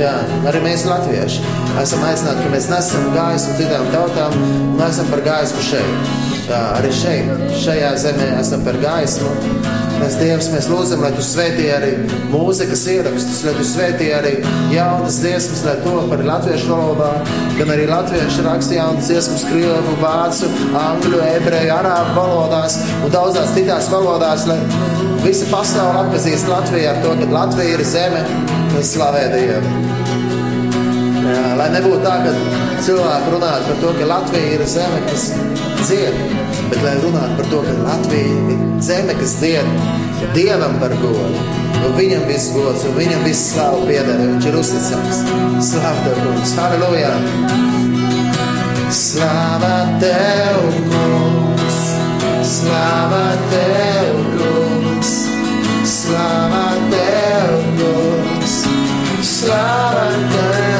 Jā, arī mēs, latvieši, esam aicināti, ka mēs nesam gaismu citām tautām un esam par gaismu šeit. Tā, arī šeit, šajā zemē esam par gaismu. Mēs, Dievs, mēs lūdzam, lai Tu svētī arī mūzikas ierakstus, lai Tu svētī arī jaunas dziesmas, lai to par latviešu valodā, gan arī latviešu raksta jaunas dziesmas, krievu, vācu, angļu, ebreju, arābu valodās un daudzās citās valodās, lai visa pasaule atpazīst Latviju ar to, ka Latvija ir zeme, kas slavē Dievu. Jā, lai nebūtu tā, ka cilvēki runātu par to, ka Latvija ir zeme, kas dzied, bet lai runātu par to, ka Latvija ir zeme, kas dzied Dievam par godu. Jo viņam viss gods, un viņam viss slāva pieder, jo viņš ir uzticams. Slāva Tev, kungs! Halleluja! Slāva Tev, kungs! Slāva Tev, kungs! Slāva Tev, kungs! Slāva Tev,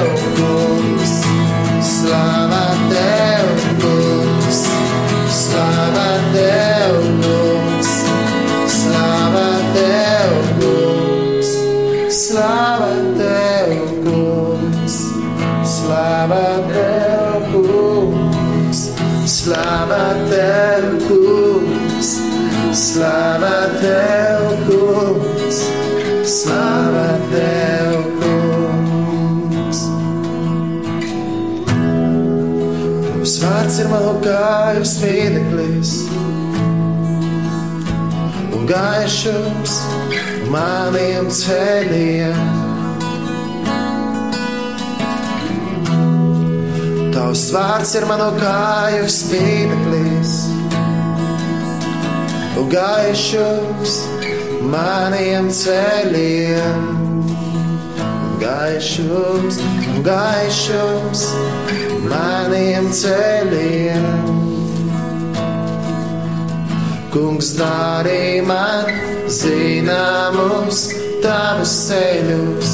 kāju spīdeklis un gaišums maniem ceļiem. Tavs vārds ir manu kāju spīdeklis un gaišums maniem ceļiem. Gaišums, gaišums maniem ceļiem. Kungs darī man zināmus tavus ceļus,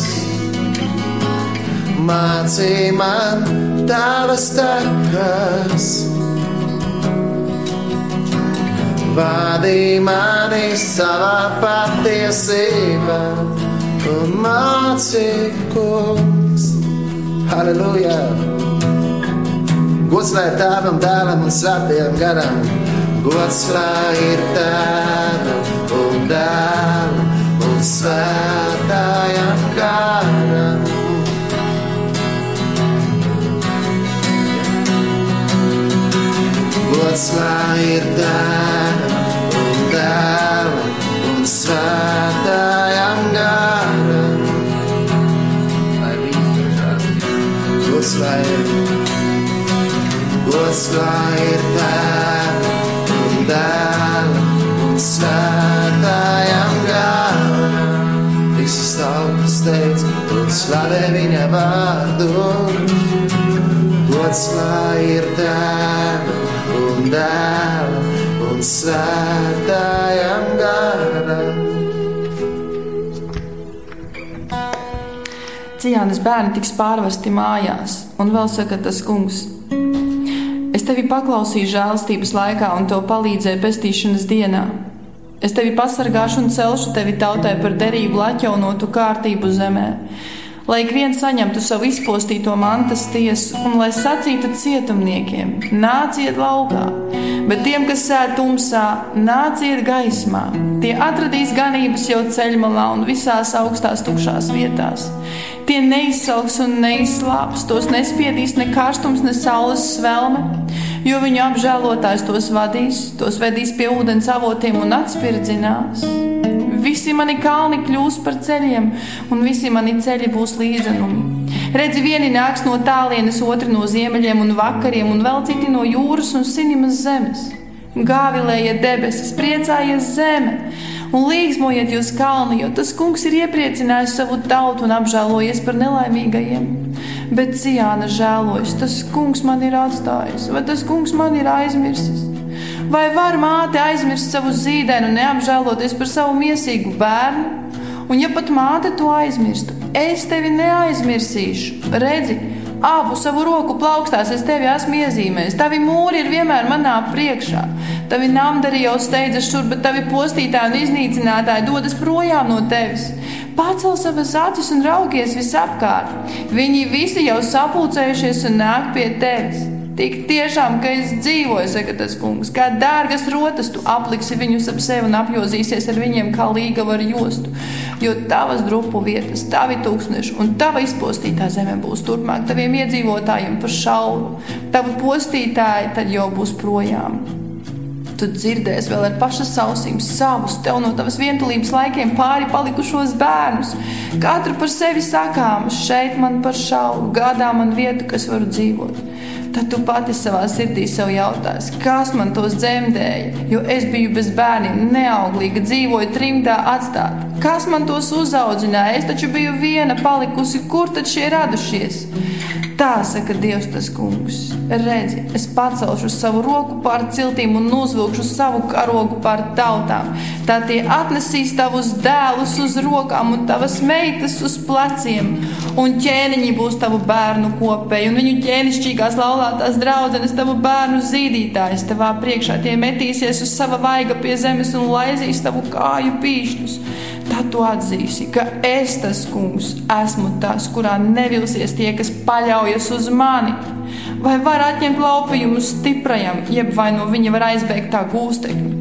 mācī man tavas takas. Vadī mani savā patiesībā un mācī kungs. Halleluja! Gods lai ir tēvam, dēlam un svētajam garam. Gods lai ir tēvam un dēlam un svētajam garam. Gods lai ir tēvam un dēlam un svētajam garam. Lai viņš ir žēlstības. Gods lai ir, gods ir tēvam un dēlam un svētajam garam. Visas tautas teica un slavē viņa vārdu. Gods ir tēvam un dēlam un svētajam garam. Cijānas bērni tiks pārvesti mājās, un vēl saka tas kungs. Tevi paklausīju žēlstības laikā un tev palīdzēju pestīšanas dienā. Es tevi pasargāšu un celšu tevi tautai par derību, atjaunotu kārtību zemē. Lai ik viens saņemtu savu izpostīto mantas tiesu, un lai sacītu cietumniekiem: nāciet laukā, bet tiem, kas sēž tumsā, nāciet gaismā. Tie atradīs ganības jau ceļmalā un visās augstās tukšās vietās. Tie neizsalks un neizslāps, tos nespiedīs ne karstums, ne saules svelme, jo viņu apžēlotājs tos vadīs, tos vedīs pie ūdens avotiem un atspirdzinās. Visi mani kalni kļūs par ceļiem, un visi mani ceļi būs līdzenumi. Redzi, vieni nāks no tālienes, otri no ziemeļiem un vakariem, un vēl citi no jūras un sinimas zemes. Gāvilējiet debesis, priecājies zeme, un līgsmojiet jūs kalni, jo tas kungs ir iepriecinājis savu tautu un apžēlojies par nelaimīgajiem. Bet Cijāna žēlojas, tas kungs man ir atstājis, vai tas kungs man ir aizmirsis. Vai var māte aizmirst savu zīdēnu un neapžēloties par savu miesīgu bērnu? Un ja pat māte to aizmirstu, es tevi neaizmirsīšu. Redzi, abu savu roku plaukstās es tevi esmu iezīmējis. Tavi mūri ir vienmēr manā priekšā. Tavi namdari jau steidzas šur, bet tavi postītāji un iznīcinātāji dodas projām no tevis. Pacel savas acis un raugies visapkārt. Viņi visi jau sapulcējušies un nāk pie tevis. Tik tiešām, ka es dzīvoju, saka tas kungs, kā dārgas rotas, tu apliksi viņus ap sevi un apjozīsies ar viņiem kā līgava ar jostu. Jo tavas drupu vietas, tavi tūkstneši un tava izpostītā zeme būs turpmāk taviem iedzīvotājiem par šauru. Tavu postītāji tad jau būs projām. Tu dzirdēsi vēl ar pašas ausīm savus, tev no tavas vientulības laikiem pāri palikušos bērnus. Katru par sevi sakām, šeit man par šauru, gādā man vietu, kas varu dzīvot. Tad tu pati savā sirdī sev jautāsi, kas man tos dzemdēja, jo es biju bez bērniem, neauglīga, dzīvoju trimdā atstāta. Kas man tos uzaudzināja? Es taču biju viena palikusi, kur tad šie radušies? Tā saka Dievs, tas kungs. Redzi, es pacelšu savu roku pār ciltīm un uzvilkšu savu karogu pār tautām. Tā tie atnesīs tavus dēlus uz rokām un tavas meitas uz pleciem. Un ķēniņi būs tavu bērnu kopēji, un viņu ķēnišķīgās laulātās draudzenes, tavu bērnu zīdītājs. Tavā priekšā tie metīsies uz sava vaiga pie zemes un laizīs tavu kāju pīšļus. Tad tu atzīsi, ka es tas kungs esmu tas, kurā nevilsies tie, kas paļaujas uz mani. vai var atņemt laupījumu stiprajam, jeb vai no viņa var aizbēgt tā gūstekņi.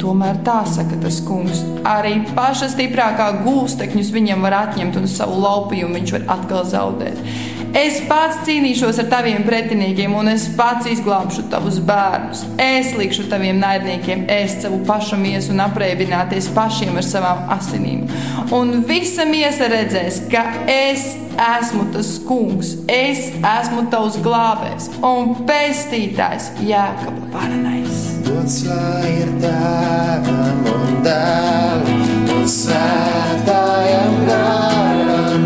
Tomēr tā saka tas kungs. Arī paša stiprākā gūstekņus viņam var atņemt, un savu laupījumu viņš var atkal zaudēt. Es pats cīnīšos ar taviem pretiniekiem, un es pats izglābšu tavus bērnus. Es likšu taviem naidniekiem ēst savu pašu miesu un apreibināties pašiem ar savām asinīm. Un visa miesa redzēs, ka es esmu tas kungs, es esmu tavs glābējs un pestītājs Jēkaba varenais. Lai ir tēvam un dēlam un svētājam garam.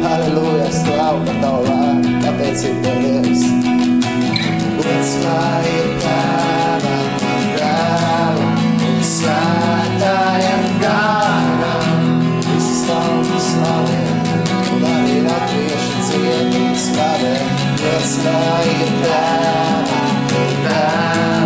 Halleluja, slavu par tavu vārdu, pateicību tev Dievs. Lai ir tēvam un dēlam un svētājam garam. Visas tautas slavē, un arī latviešu slavē. Dots lai ir tēvam un dēlam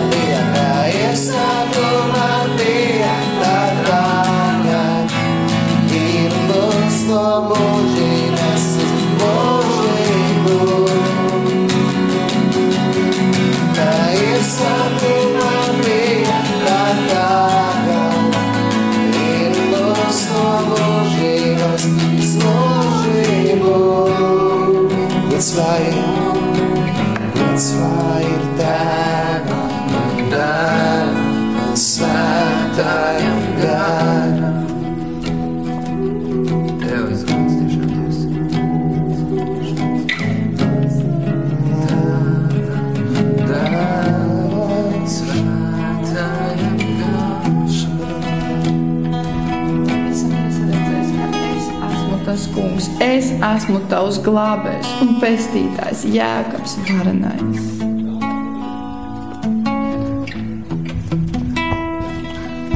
esmu tavs glābējs un pestītājs Jēkabs varenais.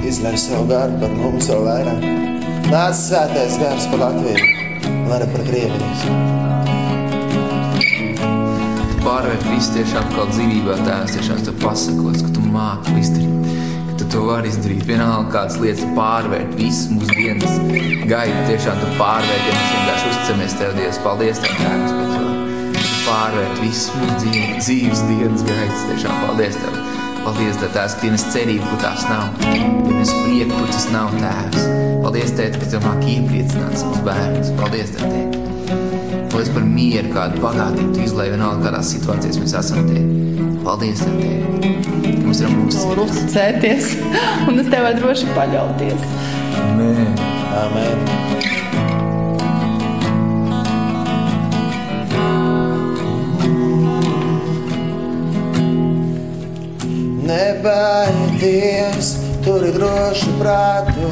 Izlai savu garu par mums vēl vairāk. Nāc svētais gars par Latviju, arī par Krieviju. Pārvērt visu tiešām kā dzīvībā tēvs, tiešām tu pasakos, ka tu māki izdarīt. Ka tu vari izdarīt. Vienalga kādas lietas pārvērt, visas mūsu dienas gaidu tiešām tu pārvērt, ja mēs vienkārši uzticamies Tev, Dievs. Paldies Tev, Tēvs, par to. Tu pārvērt visas mūsu dzīves, dzīves dienas gaidas. Tiešām paldies Tev. Paldies ka Tienes cerību, kur tās nav. Tienes prieku, kur tas nav Tēvs. Paldies Tev, ka Tu māki iepriecināt savus bērnus. Paldies Tev. Paldies par mieru, kādu bagātību tu izlaiž vienalga, kādās situācijās mēs esam. Tie. Paldies, Tev, Ir Var uzticēties, un es tev varu droši paļauties. Nē. Amen. Nebaidies, turi drošu prātu,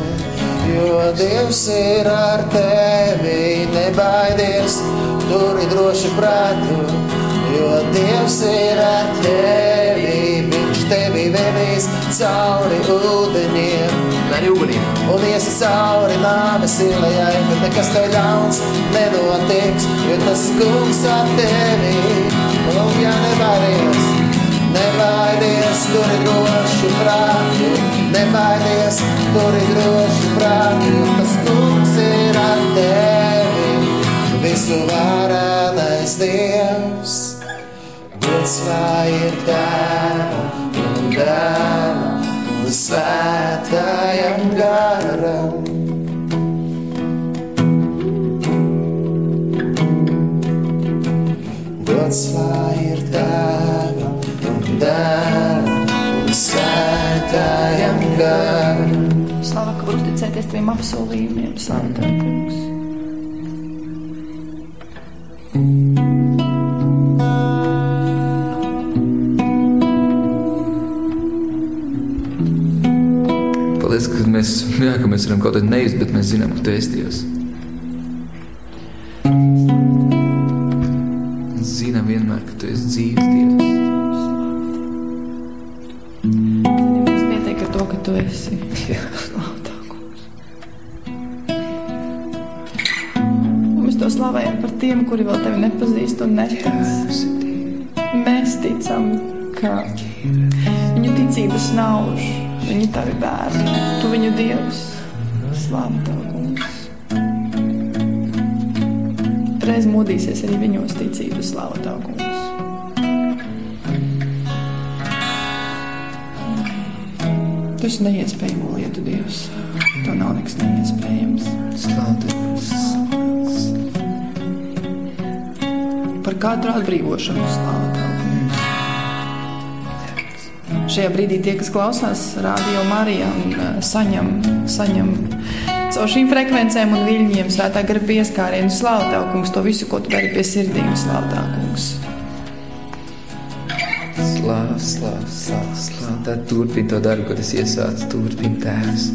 jo Dievs ir ar tevi. Nebaidies, turi drošu prātu, jo Dievs ir ar tevi. Tevi vedīs cauri ūdeņiem Arī uguniem. un iesi cauri nāves ielai, bet nekas tev ļauns nenotiks, jo tas kungs ar tevi. Un ja nebaidies, nebaidies, tur ir droši prātu, nebaidies, tur ir droši prātu, jo tas kungs ir ar tevi. Visu varenais Dievs, gods lai ir tēvam un svētājam garam. Gods lai ir tēvam un dēlam un svētājam garam. Slava, ka var uzticēties taviem apsolījumiem. Slava tev, kungs. Paldies, ka mēs, jā, ka mēs varam kaut kādā neizdarīt, bet mēs zinām, ka tu esi Dievs. Zinām vienmēr, ka tu esi dzīves Dievs. Mums pietiek ar to, ka tu esi. Jā. Mēs to slavējam par tiem, kuri vēl tevi nepazīst un netic. Mēs ticam, ka viņu ticības nauž viņi tavi bērni, tu viņu dievs, slāva tev, kungs. Reiz modīsies arī viņos ticības, slāva tev, kungs. Tu esi neiespējamo lietu dievs. Tev nav nekas neiespējams. Slāpes. Par katru atbrīvošanu slāva Šajā brīdī tie, kas klausās radio Marijā un uh, saņem, saņem caur šīm frekvencēm un viļņiem svētā gara pieskārienu tev, kungs, to visu, ko tu dari pie sirdīm, tev, kungs. Slāv, slāv, slāv, slāv. Tad turpini to darbu, ko tas iesācis. Turpini tēvs.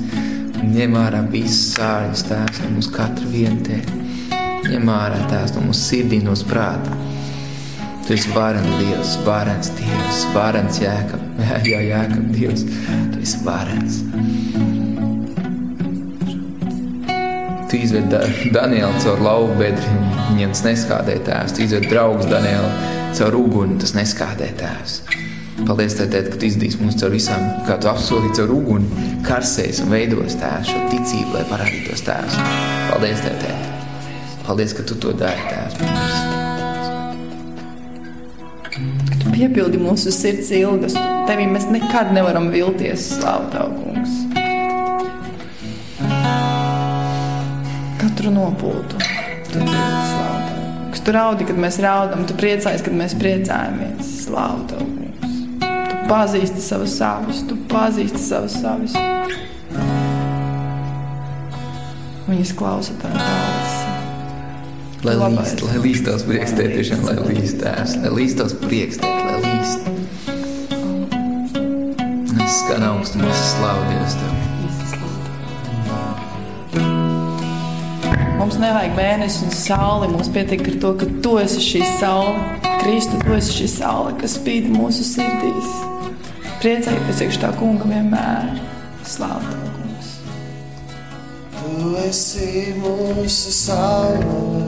Ņem ārā visas sāļas tēvs no mums katra viena te. Ņem ārā tēvs no mūsu sirdī, no prāta. Tu esi varens Dievs, varens Dievs, varens jēkab. Jā, jā, jēkab Dievs. Tu esi varens. Tu izved da Danielu caur lauku bedri, un viņiem tas neskādēja tēvs. Tu izved draugus Danielu caur uguni, tas neskādēja tēvs. Paldies, tēt, ka Tu izdīs mums caur visām, kā Tu apsolīji caur uguni, karsēs un veidos tēvs šo ticību, lai parādītos tēvs. Paldies, Tev, tēt. Paldies, ka Tu to dari, tēvs. Tu piepildi mūsu sirds ilgas. Tevī mēs nekad nevaram vilties, slāva tev, kungs. Katru nopūtu. Tu dzirdi, slāva tev. kungs. Tu raudi, kad mēs raudam, tu priecājies, kad mēs priecājamies. Slāva tev, kungs. Tu pazīsti savus savus, tu pazīsti savus savus. Viņas klausa tā tādas. Lai līst, lai līst tavs prieks, tēt, tiešām, lai līst tēvs, lai līst tavs prieks, tēt, lai līst. Es skan augstu, mēs slavu Dievs Tev. Mums nevajag mēnesi un sauli. Mums pietiek ar to, ka tu esi šī saule. Kristu, tu esi šī saule, kas spīd mūsu sirdīs. Priecājieties, iekšā tā kunga vienmēr. Slāva tev, kungs. Tu esi mūsu saule,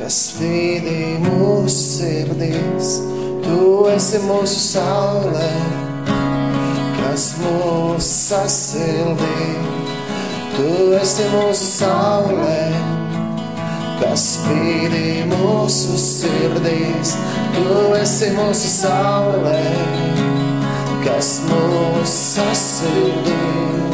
kas spīdī mūsu sirdīs. Tu esi mūsu saule, kas mūs sasildī. Tu esi mūsu saule, kas spīdī mūsu sirdīs. Tu esi mūsu saule, kas mūs sasildī.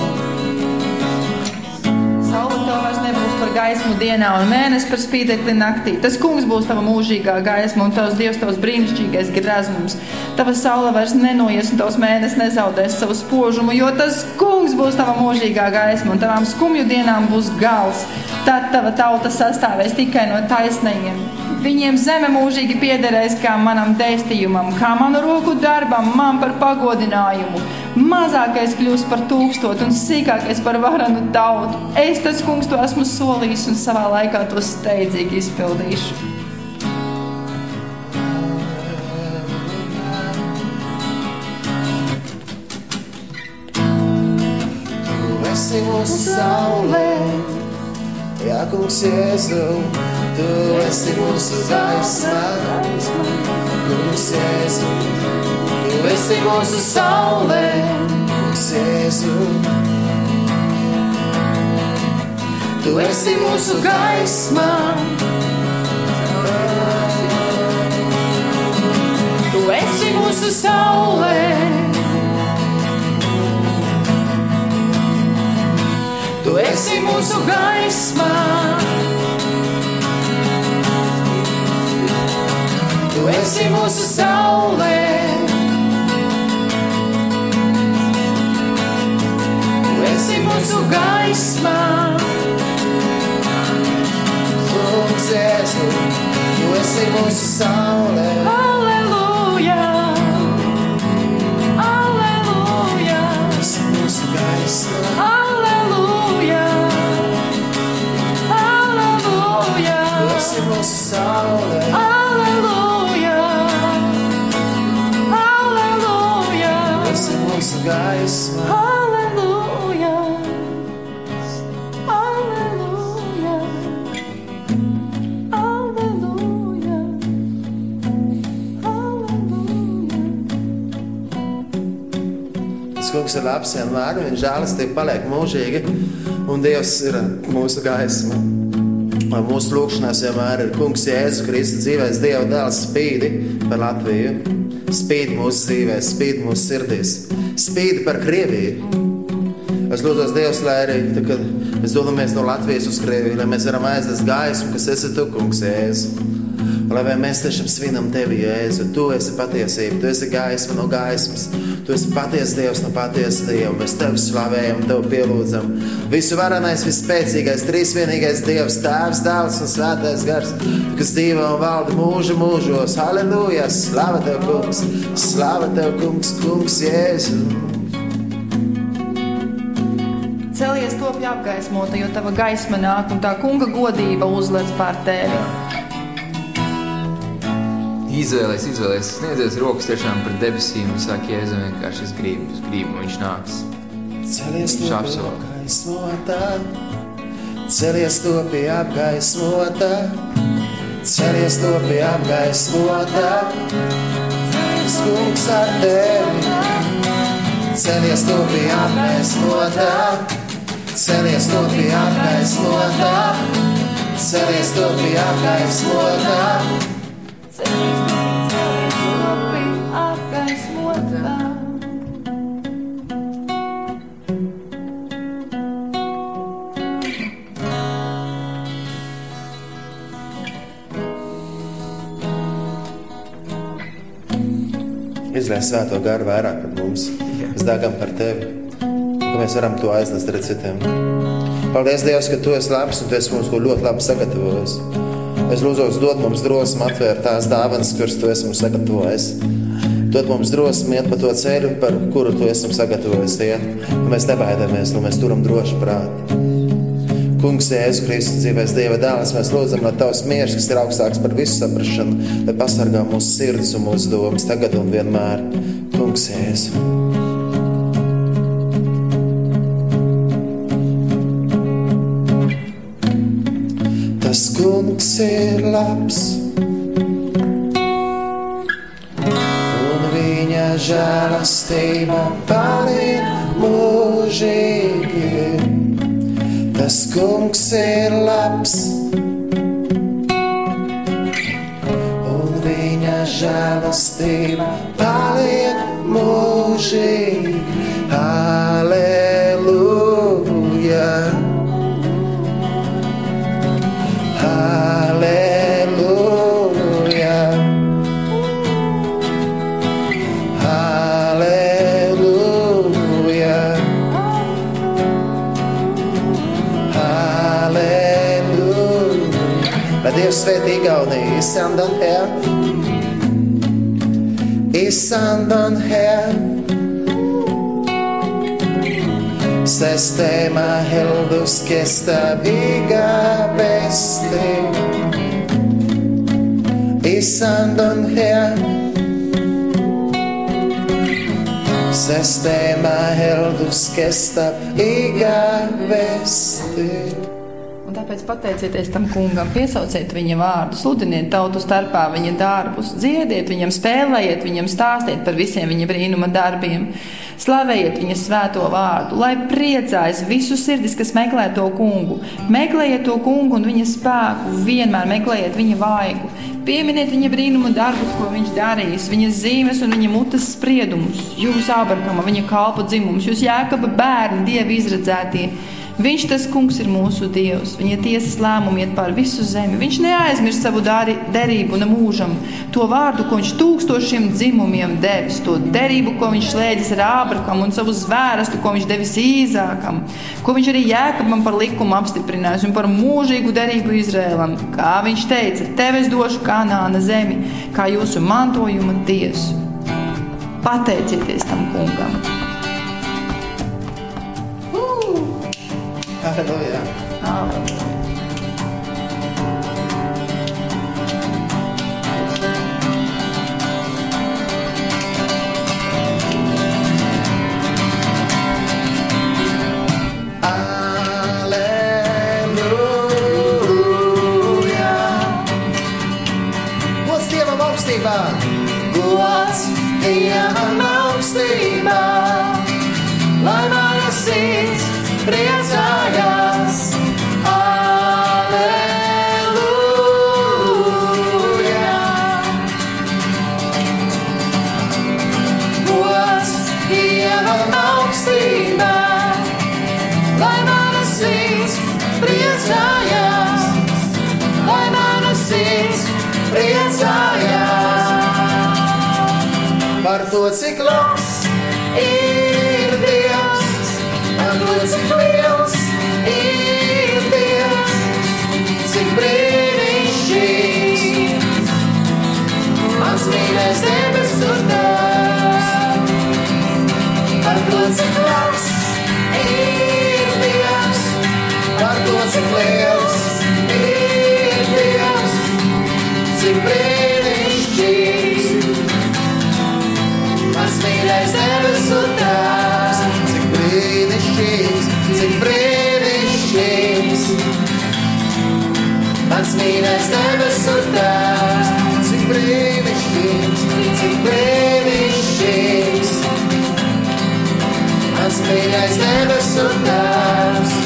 Par gaismu dienā un mēnesi par spīdekli naktī. Tas kungs būs tava mūžīgā gaisma un tavs dievs, tavs brīnišķīgais grazums. Tava saule vairs nenoies un tavs mēnesis nezaudēs savu spožumu, jo tas kungs būs tava mūžīgā gaisma un tavām skumju dienām būs gals. Tad tava tauta sastāvēs tikai no taisnajiem. Viņiem zeme mūžīgi piederēs kā manam dēstījumam, kā manu roku darbam, man par pagodinājumu. Mazākais kļūs par tūkstotu un sīkākais par varanu tautu. Es tas kungs to esmu solījis un savā laikā to steidzīgi izpildīšu. Esi mūsu saulē, Jā, kungs, Jēzu, tu esi mūsu gaisma. Kungs, Jēzu, tu esi mūsu saulē, kungs, Jēzu. Tu esi mūsu gaisma. Tu esi mūsu saulē. Tu esi mūsu gaisma. Tu esi mūsu saulē. Esi mūsu gaisma. Kungs, Jēzu, tu esi mūsu saulē. Aleluja! Aleluja! Tu esi mūsu gaisma. Aleluja! Aleluja! Tu esi mūsu saulē. Aleluja! Aleluja! Tu esi! Ir labs vienmēr, un viņa žēlastība paliek mūžīgi, un Dievs ir mūsu gaisma. Lai mūsu lūgšanās vienmēr ir kungs Jēzus Kristus dzīvēs Dieva dēls spīdi par Latviju, spīdi mūsu dzīvēs, spīdi mūsu sirdīs, spīdi par Krieviju. Es lūdzu, Dievs, lai arī tad, kad mēs dodamies no Latvijas uz Krieviju, lai mēs varam aiznest gaismu, kas esi tu, kungs, Jēzus. Lai mēs tiešām svinam tevi, Jēzu. Tu esi patiesība, tu esi gaisma no gaismas. Tu esi patiesa Dievs no patiesa Dieva. Mēs tevi slavējam, tevi pielūdzam. Visu varenais, vispēcīgais, trīsvienīgais Dievs, Tēvs, Dēls un Svētais Gars, kas dzīvo un valda mūžu mūžos. Halleluja! Slava tev, kungs! Slava tev, kungs, kungs, Jēzu! Celies top apgaismota, jo tava gaisma nāk un tā kunga godība uzliec pār tevi. Izvēlēs, izvēlēs, sniedzies rokas tiešām par debesīm un saka, Jēzu, vienkārši es gribu, es gribu, un viņš nāks. Celies Viņš apsola. celies top apgaismota, celies top apgaismota. Es kungs ar tevi, celies top apgaismota, celies top apgaismota, celies top apgaismota. Celies Izlaiž svēto garu vairāk par mums. Mēs dāgam par tevi, ka mēs varam to aiznest arī citiem. Paldies, Dievs, ka tu esi labs un tu esi mums ļoti labi sagatavojis. Es lūdzu, dod mums drosmi atvērt tās dāvanas, kuras tu esi mums sagatavojis. Dod mums drosmi iet pa to ceļu, par kuru tu esi sagatavojis iet. Mēs nebaidāmies, lai mēs turam droši prātu. Kungs, Jēzus Kristus, dzīvēs Dieva dēls, mēs lūdzam, lai Tavs miers, kas ir augstāks par visu saprāšanu, lai pasargā mūsu sirdis un mūsu domas tagad un vienmēr. Kungs, Jēzus. Tas kungs ir labs, un viņa žēlastība paliek mūžīgi. Tas kungs ir labs, un viņa žēlastība paliek mūžīgi. svettgane i sanden här. I sanden här. Sistema helvus kesta viga bästi. I sanden här. Sistema helvus kesta viga bästi. Tāpēc pateicieties tam kungam, piesauciet viņa vārdu, sludiniet tautu starpā viņa darbus, dziediet viņam, spēlējiet viņam, stāstiet par visiem viņa brīnuma darbiem, slavējiet viņa svēto vārdu, lai priecājas visu sirdis, kas meklē to kungu. Meklējiet to kungu un viņa spēku, vienmēr meklējiet viņa vaigu. Pieminiet viņa brīnuma darbus, ko viņš darījis, viņa zīmes un viņa mutes spriedumus, jūs Ābrahama, viņa kalpa dzimums, jūs Jēkaba bērni, dievi izredzētie. Viņš tas kungs ir mūsu dievs, viņa tiesas lēmumi iet pār visu zemi. Viņš neaizmirst savu dari, derību ne mūžam, to vārdu, ko viņš tūkstošiem dzimumiem devis, to derību, ko viņš slēdzis ar Ābraham un savu zvērstu, ko viņš devis Īzākam, ko viņš arī Jēkabam par likumu apstiprinājis un par mūžīgu derību Izrēlam. Kā viņš teica, tev es došu kanāna zemi, kā jūsu mantojuma tiesu. Pateicieties tam kungam! Halleluja! Halleluja! To, cik labs ir Dievs, par to, cik liels ir Dievs, cik brīnišķīgs mans mīļais debesu Tēvs. Cik brīnišķīgs, cik brīnišķīgs mans mīļais debesu Tēvs. Mans mīļais debesu Tēvs. Halleluja,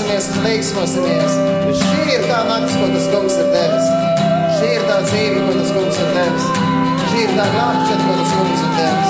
Priecāsimies un līksmosimies, jo šī ir tā naktis, ko tas kungs ir devis. Šī ir tā dzīve, ko tas kungs ir devis. Šī ir tā glābšana, ko tas kungs ir devis.